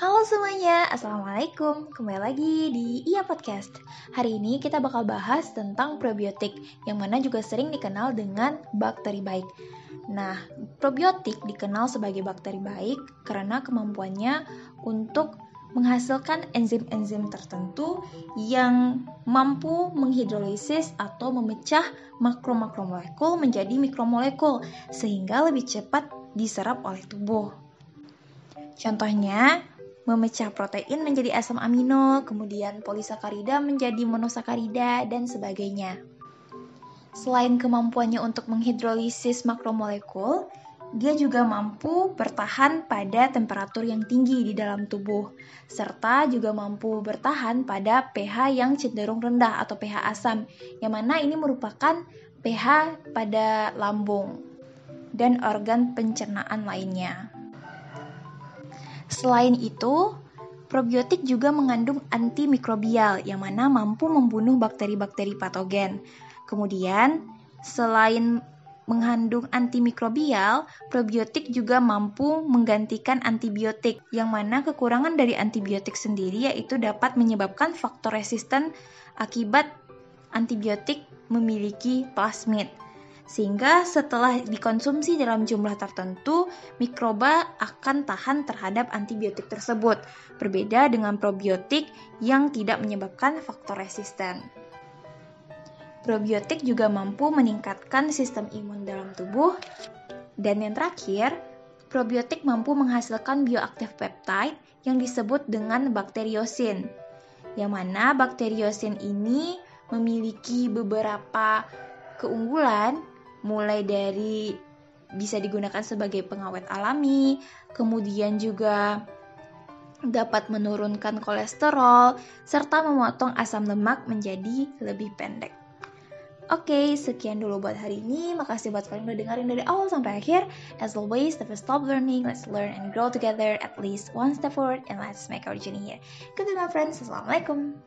Halo semuanya, Assalamualaikum. Kembali lagi di Iya Podcast. Hari ini kita bakal bahas tentang probiotik Yang mana juga sering dikenal dengan bakteri baik. Nah, probiotik dikenal sebagai bakteri baik Karena kemampuannya untuk menghasilkan enzim-enzim tertentu yang mampu menghidrolisis atau memecah makro-makromolekul menjadi mikromolekul sehingga lebih cepat diserap oleh tubuh. Contohnya, memecah protein menjadi asam amino, kemudian polisakarida menjadi monosakarida, dan sebagainya. Selain kemampuannya untuk menghidrolisis makromolekul, dia juga mampu bertahan pada temperatur yang tinggi di dalam tubuh, serta juga mampu bertahan pada pH yang cenderung rendah atau pH asam, yang mana ini merupakan pH pada lambung dan organ pencernaan lainnya. Selain itu, probiotik juga mengandung antimikrobial yang mana mampu membunuh bakteri-bakteri patogen. Kemudian, selain mengandung antimikrobial, probiotik juga mampu menggantikan antibiotik, yang mana kekurangan dari antibiotik sendiri yaitu dapat menyebabkan faktor resisten akibat antibiotik memiliki plasmid sehingga setelah dikonsumsi dalam jumlah tertentu, mikroba akan tahan terhadap antibiotik tersebut, berbeda dengan probiotik yang tidak menyebabkan faktor resisten. Probiotik juga mampu meningkatkan sistem imun dalam tubuh, dan yang terakhir, probiotik mampu menghasilkan bioaktif peptide yang disebut dengan bakteriosin, yang mana bakteriosin ini memiliki beberapa keunggulan mulai dari bisa digunakan sebagai pengawet alami, kemudian juga dapat menurunkan kolesterol, serta memotong asam lemak menjadi lebih pendek. Oke, sekian dulu buat hari ini. Makasih buat kalian udah dengerin dari awal sampai akhir. As always, never stop learning. Let's learn and grow together at least one step forward and let's make our journey here. Goodbye, my friends. Assalamualaikum.